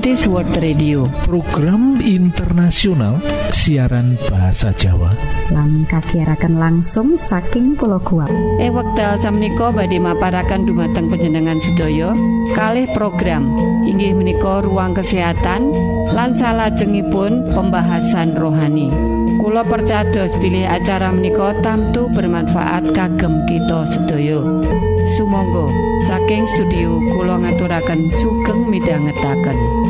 Adventist World Radio. Program internasional siaran bahasa Jawa. Lang kakiarakan langsung saking pulau kuat e wekdal samiko badhe maparakan dumateng penjenengan sedaya kalih program. Inggih menika ruang kesehatan lan salajengipun pembahasan rohani. Kulo percados pilih acara menika tamtu bermanfaat kagem kita sedaya. Sumangga saking studio Kulo ngaturaken sugeng midhangetaken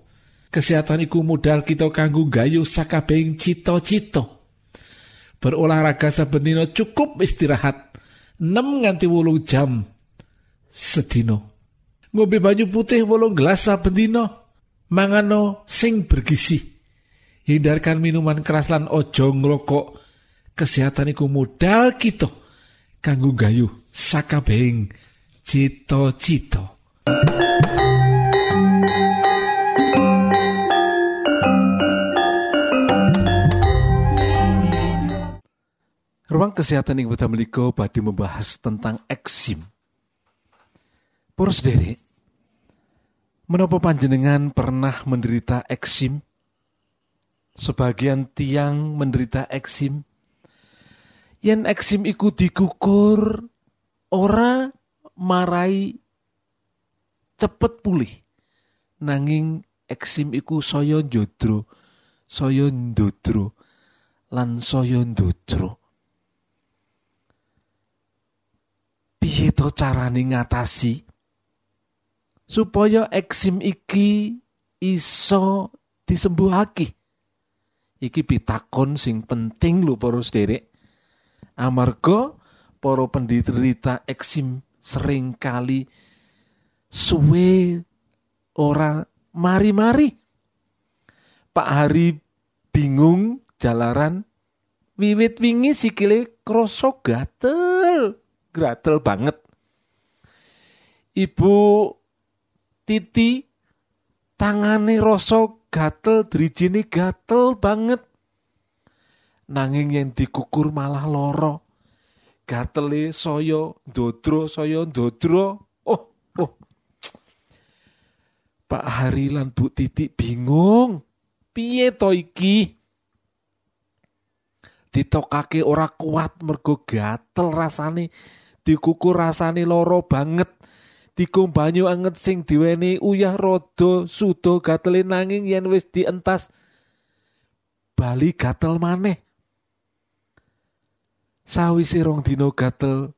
kesehatan iku modal kita kanggo gayu sakabehing cita-cita. Berolahraga saben cukup istirahat 6 nganti wolu jam sedino ngombe banyu putih wolung gelas saben dina mangano sing bergizi. Hindarkan minuman keras lan ojo ngrokok. Kesehatan iku modal kita kanggo gayu sakabehing cita-cita Ruang kesehatan yang kita meliko badi membahas tentang eksim. Poros derek, menopo panjenengan pernah menderita eksim? Sebagian tiang menderita eksim. Yen eksim iku dikukur ora marai cepet pulih. Nanging eksim iku saya njodro, saya ndodro, lan saya ndodro. Piye to carane ngatasi? Supaya eksim iki iso disembuhake. Iki pitakon sing penting lho para sederek. Amarga para penderita eksim sering kali suwe ora mari-mari. Pak Hari bingung jalaran wiwit wingi sikile krasa gatel gratel banget. Ibu Titi tangane rasa gatel drijine gatel banget. Nanging yang dikukur malah loro. Gatele saya ndodro saya ndodro. Oh, oh. Pak Hari lan Bu Titi bingung. Piye to iki? Ditokake ora kuat mergo gatel rasane dikukur rasane loro banget. Dikum banyu anget sing diweni uyah rodo sudo gatele nanging yen wis dientas bali gatel maneh. Sawise rong dina gatel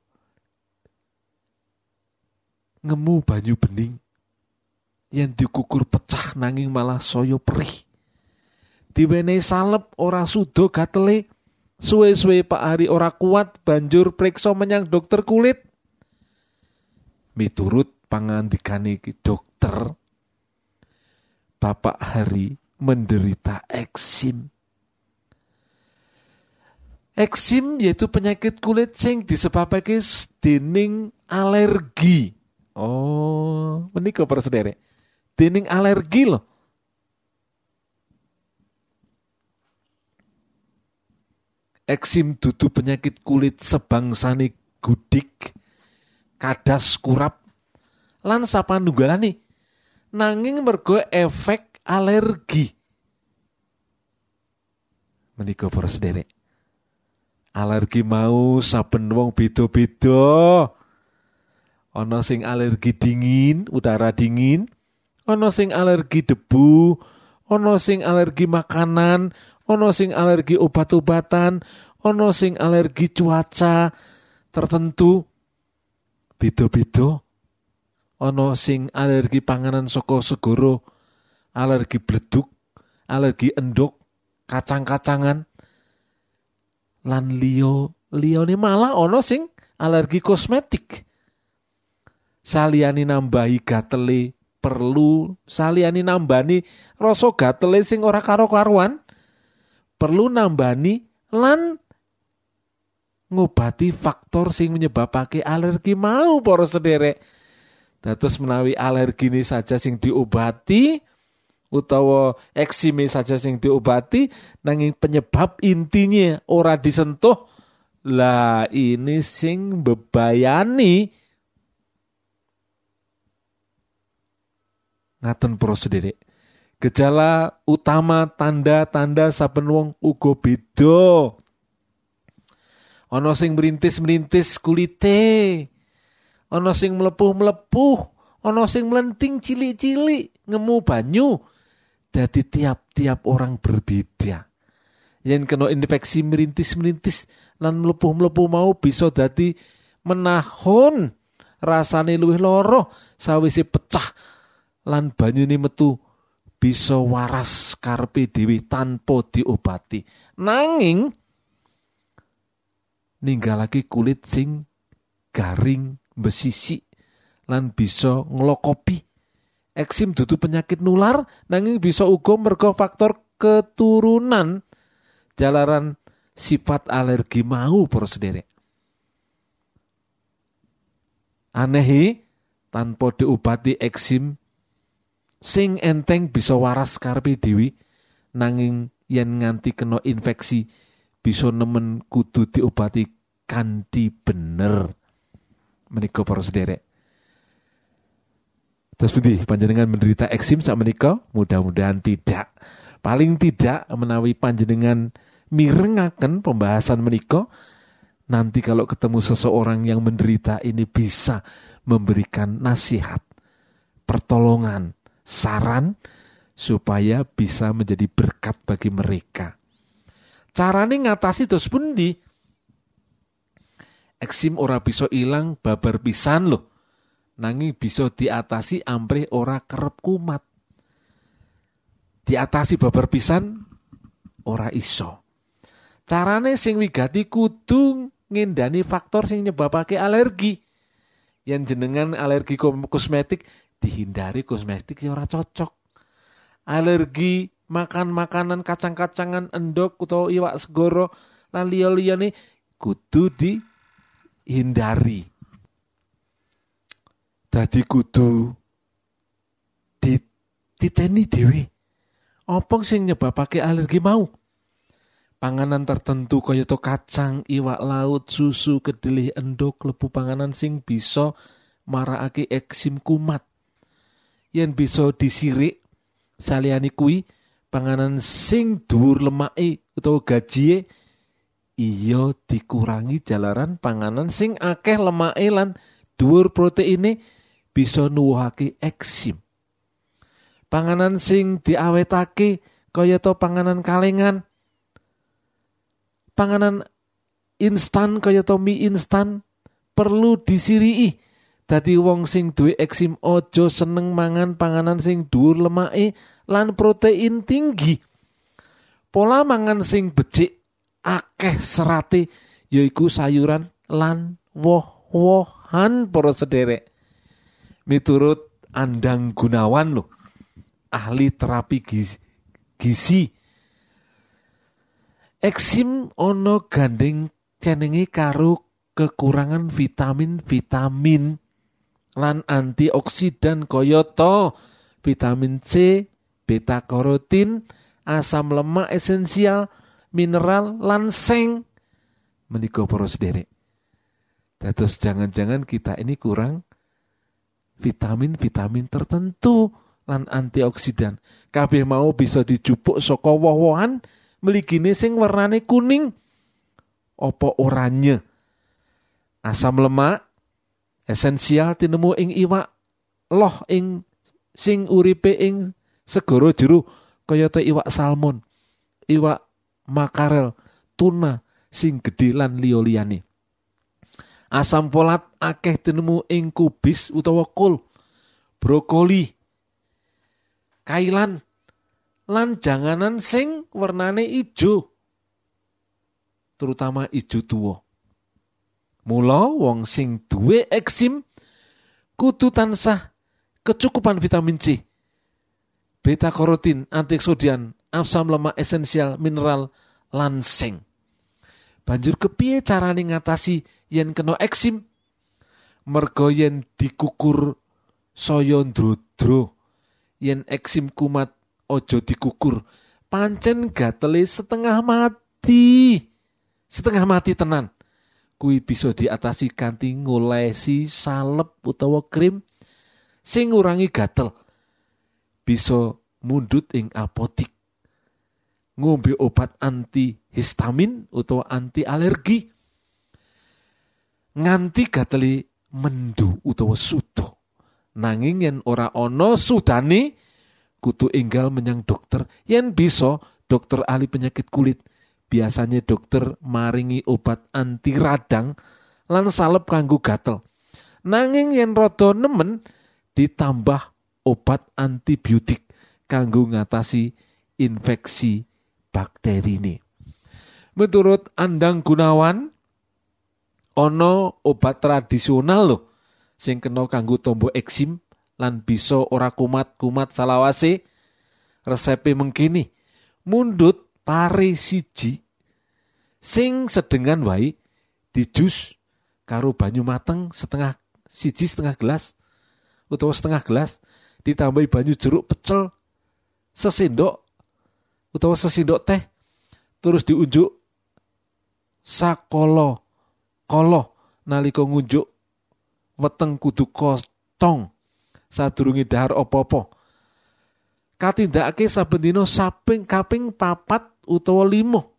ngemu banyu bening. Yen dikukur pecah nanging malah saya perih. Diwenehi salep ora sudo gatele Suwe-suwe Pak Hari ora kuat banjur periksa menyang dokter kulit. Miturut pangandikane dokter, Bapak Hari menderita eksim. Eksim yaitu penyakit kulit sing disebabake dening alergi. Oh, menika para sederek. Dening alergi loh. Eksim dudu penyakit kulit sebangsane gudik kadas kurap lan sapanunggalane nanging mergo efek alergi. Menika para sederek alergi mau saben wong beda-beda. Ana sing alergi dingin udara dingin ana sing alergi debu ana sing alergi makanan ono sing alergi obat-obatan, ono sing alergi cuaca tertentu. Beda-beda. Ono sing alergi panganan saka segoro, alergi bleduk, alergi endok, kacang-kacangan. Lan liyo, liyone malah ono sing alergi kosmetik. Saliani nambahi gatele perlu saliyani nambani rasa gatele sing ora karo-karuan perlu nambani lan ngobati faktor sing menyebabake alergi mau para sederek. Dados menawi alergi ini saja sing diobati utawa eksime saja sing diobati nanging penyebab intinya ora disentuh lah ini sing bebayani ngaten pro sendiri gejala utama tanda-tanda saben wong uga beda. Ana sing merintis-merintis kulite ana sing melepuh-melepuh ana sing melenting cilik-cilik ngemu banyu. Jadi tiap-tiap orang berbeda. Yang kena infeksi merintis-merintis lan melepuh-melepuh mau bisa dadi menahun rasane luwih loro sawise pecah lan banyune metu bisa waras karpe dewi tanpa diobati. Nanging ninggalake kulit sing garing besisi lan bisa ngelokopi eksim dudu penyakit nular nanging bisa uga mergo faktor keturunan jalaran sifat alergi mau para. Anehi tanpa diobati eksim sing enteng bisa waras karepe dewi nanging yen nganti kena infeksi bisa nemen kudu diobati kanthi bener menika para sederek Terus panjenengan menderita eksim saat menikah? Mudah-mudahan tidak. Paling tidak menawi panjenengan mirengaken pembahasan menikah, nanti kalau ketemu seseorang yang menderita ini bisa memberikan nasihat, pertolongan, saran supaya bisa menjadi berkat bagi mereka. Carane ngatasi terus pundi? Eksim ora bisa hilang babar pisan loh nanging bisa diatasi amprih ora kerep kumat. Diatasi babar pisan ora iso. Carane sing wigati kudu ngendani faktor sing nyebabake alergi. Yang jenengan alergi kosmetik dihindari kosmetik yang ora cocok. Alergi makan makanan kacang-kacangan endok atau iwak segoro lan liya-liyane kudu dihindari. Dadi kudu dititeni dhewe. Apa sing nyebabake alergi mau? Panganan tertentu kaya to kacang iwak laut susu kedelai endok lebu panganan sing bisa marakake eksim kumat yen bisa disirik saliyane kuwi panganan sing dhuwur lemake utawa gajie iya dikurangi jalaran panganan sing akeh lemake lan dhuwur proteine bisa nuwuhake eksim. Panganan sing diawetake kaya to panganan kalengan. Panganan instan kaya to mie instan perlu disirii. Dadi wong sing duwe eksim ojo seneng mangan panganan sing dhuwur lemake lan protein tinggi. Pola mangan sing becik akeh serate yaiku sayuran lan woh-wohan para sederek miturut Andang Gunawan loh ahli terapi gizi, gizi. eksim ono gandeng cenengi karo kekurangan vitamin-vitamin lan antioksidan koyoto vitamin C, beta karotin, asam lemak esensial, mineral lan seng menika para sederek. Dados jangan-jangan kita ini kurang vitamin-vitamin tertentu lan antioksidan. Kabeh mau bisa dijupuk saka woh-wohan mligine sing warnane kuning opo oranye. Asam lemak esensial tinemu ing iwak loh ing sing uripe ing segara jero kayata iwak salmon, iwak makarel, tuna sing gedhe lan liya-liyane. Asam folat akeh tinemu ing kubis utawa kol, brokoli, kailan, lan janganan sing warnane ijo. Terutama ijo tua. Mula wong sing duwe eksim kudu tansah kecukupan vitamin C, beta karotin, antioksidan, asam lemak esensial, mineral, lansing. Banjur kepiye carane ngatasi yen kena eksim? Mergo yen dikukur saya ndrodro, yen eksim kumat ojo dikukur, pancen gatele setengah mati. Setengah mati tenan. Kui bisa diatasi kanthi ngolesi salep utawa krim sing ngurangi gatel. Bisa mundut ing apotik. Ngombe obat anti histamin utawa anti alergi. Nganti gateli mendu utawa sudo. Nanging yen ora ana sudane kutu enggal menyang dokter yen bisa dokter ahli penyakit kulit biasanya dokter maringi obat anti radang lan salep kanggo gatel. Nanging yen rada nemen ditambah obat antibiotik kanggo ngatasi infeksi bakteri ini. Menurut Andang Gunawan, ono obat tradisional loh sing kena kanggo tombo eksim lan bisa ora kumat-kumat salawase resepe mengkini mundut pare siji sing sedengan wae dijus karo banyu mateng setengah siji setengah gelas utawa setengah gelas ditambahi banyu jeruk pecel sesendok utawa sesendok teh terus diunjuk sakolo kolo nalika ngunjuk weteng kudu kotong sadurunge dahar opo-opo katindakake saben dina saping kaping papat utawa limo.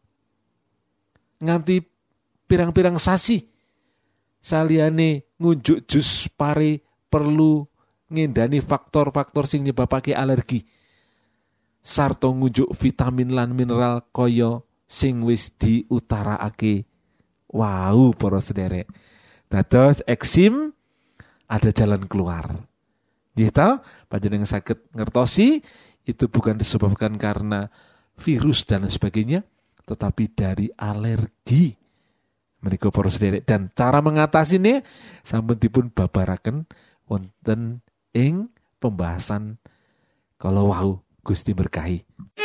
Nganti pirang-pirang sasi saliyane ngunjuk jus pare perlu ngendani faktor-faktor sing nyebabake alergi. Sarto ngunjuk vitamin lan mineral kaya sing wis diutarakake wow para sederek. Dados eksim ada jalan keluar. Gitu, panjenengan sakit ngertosi itu bukan disebabkan karena virus dan sebagainya, tetapi dari alergi. Menika para sederek dan cara mengatasinya sampun dipun babaraken wonten ing pembahasan kalau wau Gusti berkahi.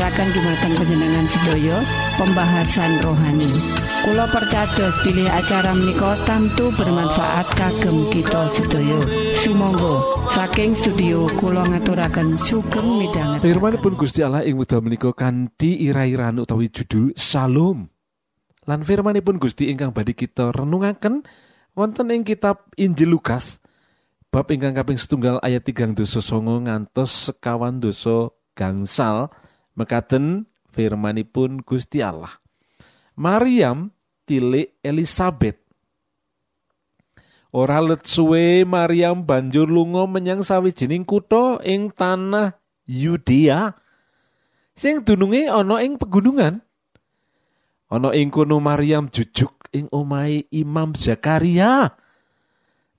Badhe maparaken dumateng panjenengan sedaya pembahasan rohani. Kula percados pilih acara menika tamtu bermanfaat kagem kita sedaya. Sumangga saking studio kula ngaturaken sugeng midhanget. Firmanipun Gusti Allah ing wekdal menika kanthi ira-iraan utawi judul Shalom. Lan firmanipun Gusti ingkang badhe kita renungaken wonten ing kitab Injil Lukas bab ingkang kaping setunggal ayat tigang dosa songo ngantos sekawan dosa gangsal mekaten firmanipun Gusti Allah. Maryam tilik Elizabeth. Ora let suwe Maryam banjur lunga menyang sawijining kutha ing tanah Yudea sing dununge ana ing pegunungan. Ana ing kono Maryam jujuk ing omahe Imam Zakaria.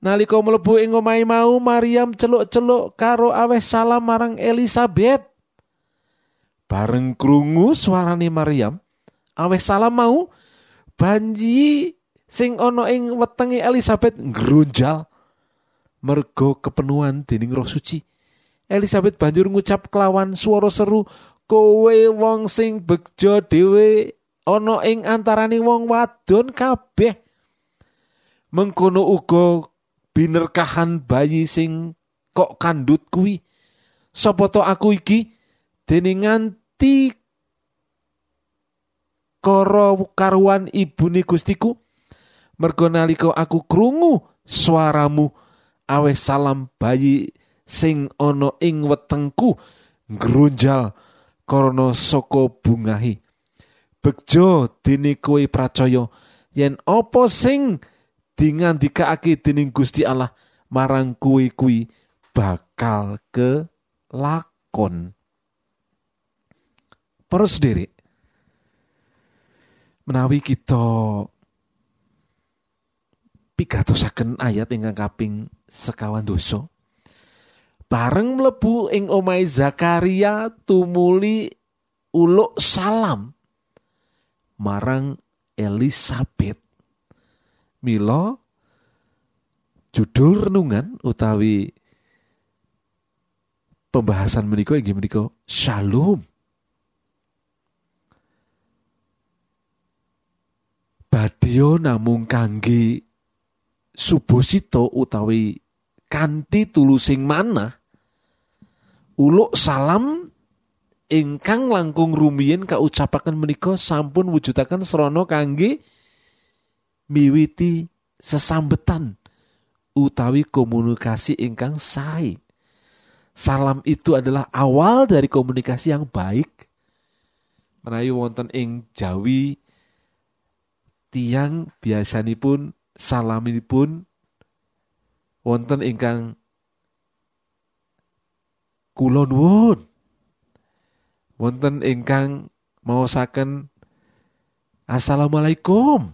Nalika mlebu ing omahe mau Maryam celuk-celuk karo aweh salam marang Elizabeth. Bareng krungu suarane Maryam, aweh salam mau banji sing ana ing wetenge Elizabeth ngrunjal mergo kepenuhan dening Roh Suci. Elizabeth banjur ngucap kelawan swara seru, "Kowe wong sing bejo dhewe ana ing antaraning wong wadon kabeh." Mengkono uga binerkahan bayi sing kok kandut kuwi. Sapa aku iki dening nganti kara karuan ibune Gustiku mergo nalika aku krungu swaramu aweh salam bayi sing ana ing wetengku ngrunjal karana saka bungahi. Bejo dene kowe pracaya yen apa sing dingandikake dening Gusti Allah marang kuwi bakal kelakon Para sederek menawi kita pigatosaken ayat ingkang kaping sekawan dosa. Bareng mlebu ing omahe Zakaria tumuli uluk salam marang Elizabeth Mila judul renungan utawi pembahasan menika inggih menika Shalom Badio namung kangge subosito utawi kanthi tulusing manah uluk salam ingkang langkung rumiyin kaucapaken menika sampun wujudaken srana kangge miwiti sesambetan utawi komunikasi ingkang sae. Salam itu adalah awal dari komunikasi yang baik. Menawi wonten ing Jawi tiang biasanipun salaminipun wonten ingkang kula nuwun. Wonten ingkang maosaken assalamualaikum.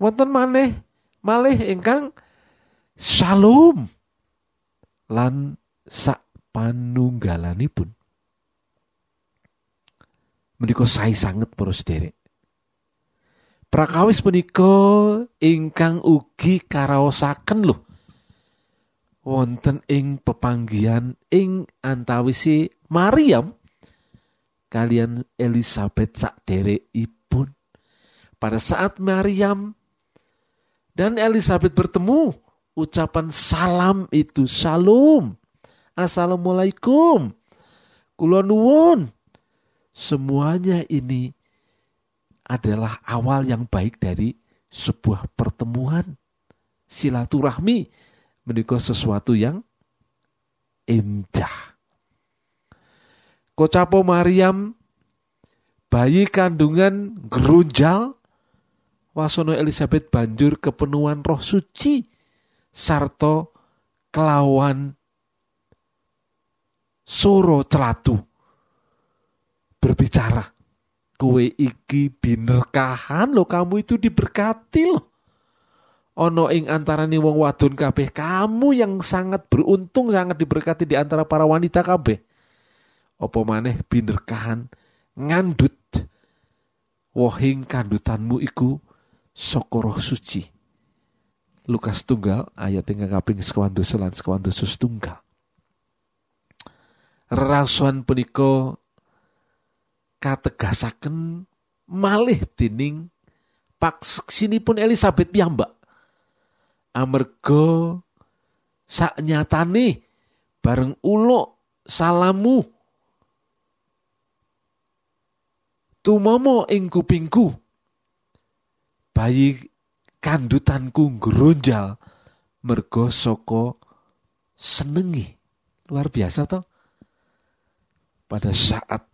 Wonten maneh malih ingkang shalom. Lan sak panunggalanipun menika sae sanget para sederek Prakawis punika ingkang ugi karaosaken lho wonten ing pepanggian ing antawisi Maryam kalian Elizabeth sakderekipun. Pada saat Maryam dan Elizabeth bertemu, ucapan salam itu salam. Assalamualaikum. Kula nuwun. Semuanya ini adalah awal yang baik dari sebuah pertemuan. Silaturahmi menikah sesuatu yang indah. Kocapo Maryam bayi kandungan gerunjal wasono Elizabeth banjur kepenuhan roh suci sarto kelawan soro celatu berbicara kue iki binerkahan lo kamu itu diberkati lo ono ing antarane wong wadon kabeh kamu yang sangat beruntung sangat diberkati di antara para wanita kabeh. Opo maneh binerkahan ngandut wohing kandutanmu iku sokoroh suci. Lukas tunggal ayat tinggal kaping sekawan dosa lan sekawan dosa setunggal rerasuan punika kategasaken malih dening pun Elizabeth piyambak. Amerga saknyatane bareng ulo salamu. Tumomo ing kupingku. Bayi kandutanku ngronjal mergo saka senengi. Luar biasa toh. Pada saat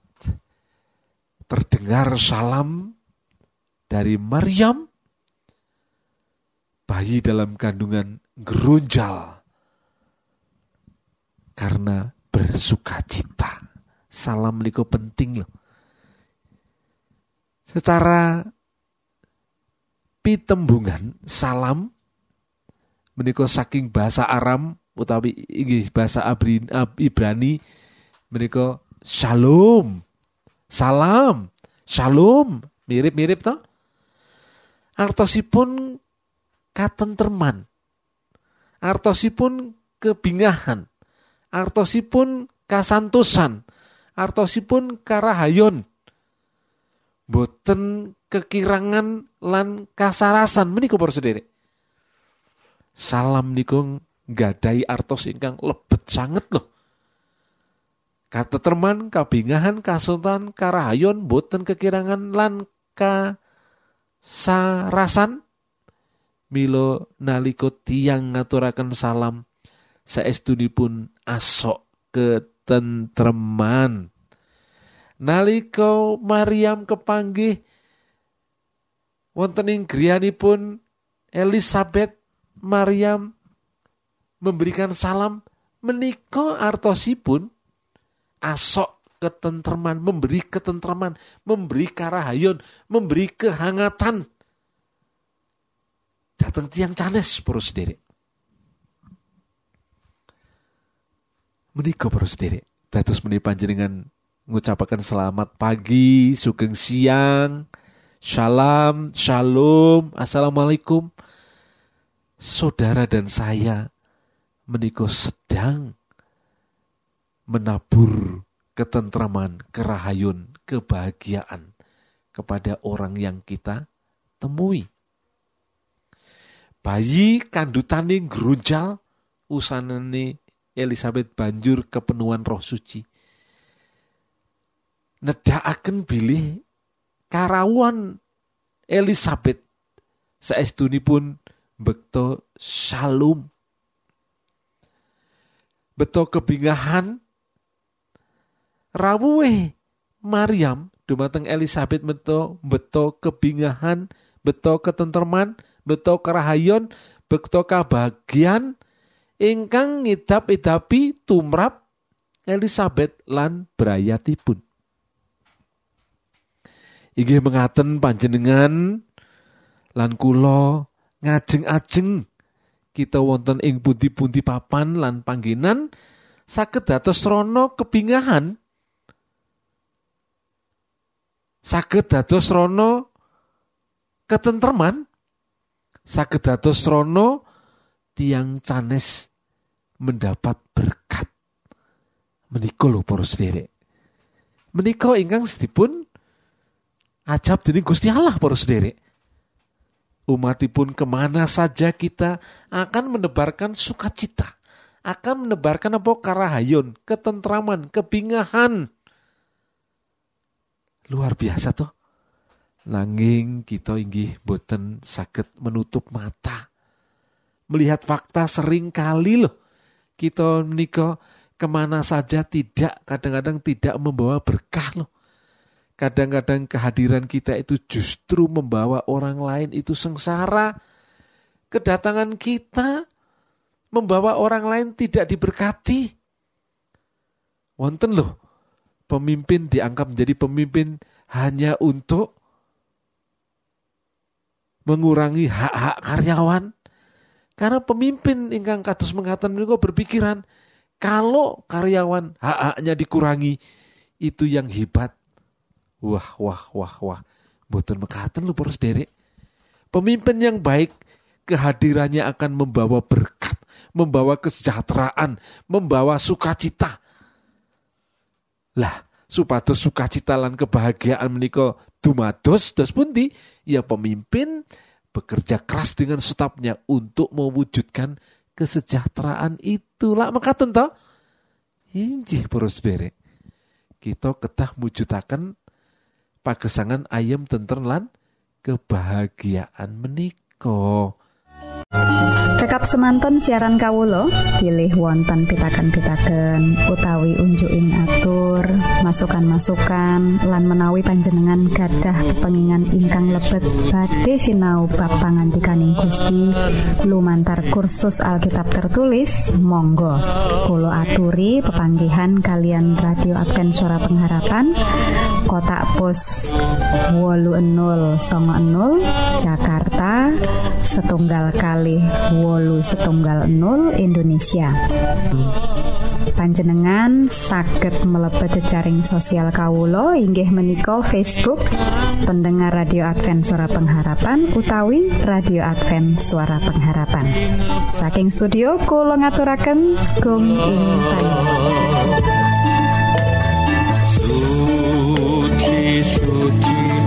terdengar salam dari Maryam, bayi dalam kandungan gerunjal karena bersuka cita. Salam liko penting loh. Secara pitembungan salam menika saking bahasa Aram utawi inggih bahasa Ibrani menika Shalom. Salam. Shalom. Mirip-mirip toh? Artosipun katenterman. Artosipun kebingahan. Artosipun kasantosan. Artosipun karahayon. Boten kekirangan lan kasarasan menika para sendiri. Salam niku gadai artos ingkang lebet sanget loh. Kata teman kabingahan kasultan karahayon boten kekirangan lan ka sarasan Milo naliko tiang ngaturaken salam pun asok ketentreman. Naliko Maryam kepanggih wonten ing pun Elizabeth Maryam memberikan salam meniko artosipun asok ketentraman, memberi ketentraman, memberi karahayon, memberi kehangatan. Datang tiang canes, para sendiri. Menikah para sendiri. Datus meni panjenengan mengucapkan selamat pagi, sugeng siang, shalom, shalom, assalamualaikum. Saudara dan saya menikah sedang menabur ketentraman, kerahayun, kebahagiaan kepada orang yang kita temui. Bayi kandutane grunjal usanane Elizabeth banjur kepenuhan roh suci. Nedakaken bilih karawan Elizabeth pun bekto shalom. Beto kebingahan rawuhe Maryam dumateng Elizabeth beto beto kebingahan, beto ketenterman, beto kerahayon, beto kebahagiaan ingkang ngidap-idapi tumrap Elizabeth lan brayatipun. Inggih mengaten panjenengan lan kula ngajeng-ajeng kita wonten ing pundi-pundi papan lan panggenan saged dados rono kebingahan saged dados rono ketentreman saged dados rono tiang canes mendapat berkat. Menika lho para sederek menika ingkang sedipun ajab dening Gusti Allah para sederek umatipun ke mana saja kita akan menebarkan sukacita akan menebarkan apa? Karahayon ketentraman kebingahan Luar biasa toh. Nanging kita inggih boten sakit menutup mata. Melihat fakta sering kali loh. Kita menikah ke mana saja tidak, kadang-kadang tidak membawa berkah loh. Kadang-kadang kehadiran kita itu justru membawa orang lain itu sengsara. Kedatangan kita membawa orang lain tidak diberkati. Wonten loh, pemimpin dianggap menjadi pemimpin hanya untuk mengurangi hak-hak karyawan. Karena pemimpin ingkang kados mengatakan menika berpikiran kalau karyawan hak-haknya dikurangi itu yang hebat. Wah, wah, wah, wah. Boten mekaten lu poros derek. Pemimpin yang baik kehadirannya akan membawa berkat, membawa kesejahteraan, membawa sukacita Lah, supados sukacita lan kebahagiaan menika dumados dos pundi? Ya pemimpin bekerja keras dengan stafnya untuk mewujudkan kesejahteraan itu. Lah mekaten to? Injih para sederek. Kita ketah mujudaken pagesangan ayam tenter lan kebahagiaan menika. Cekap semanten siaran Kawulo pilih wonten pitaken-pitaken utawi unjuin atur masukan-masukan lan menawi panjenengan gadah pengingan ingkang lebet. Badhe sinau ba pangantikaning Gusti. Lumantar kursus Alkitab tertulis Monggo Kulo aturi pepanggihan kalian radio Advent suara pengharapan kotak pos wolu enol songo enol Jakarta setunggal kali wolu setunggal 0 Indonesia. Panjenengan saged mlebet jejaring sosial Kawulo inggih menika Facebook pendengar radio Advent suara pengharapan utawi radio Advent suara pengharapan. Saking studio Kulo ngaturaken gong ing suci suci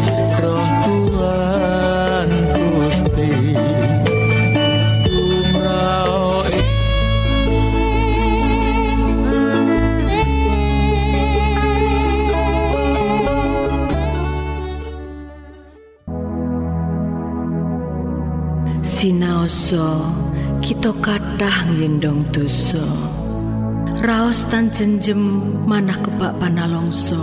Sinaoso kita kathah ngendong dosa. Raos tan jenjem manah kebak panalongso.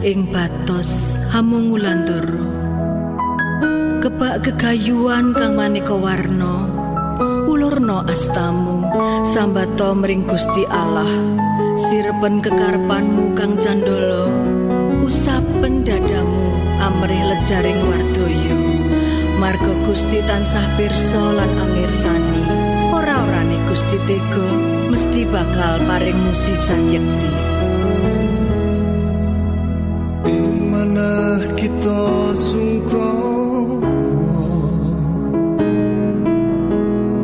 Ing batos hamung ulandoro. Kebak gegayuan kang maneka warna. Ulurno astamu sambato mring Gusti Allah. Sirepen kekarepanmu kang candolo. Usapen dadamu amrih lejaring wardoyo. Marga Gusti tansah pirsa lan amirsani. Ora-orane Gusti Tega mesti bakal paring musisan yekti. Ing manah kita sungkowo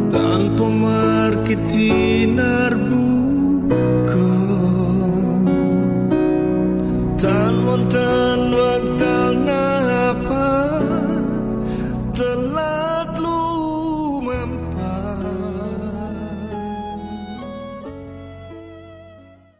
tanpa markiti narbuka tan wonten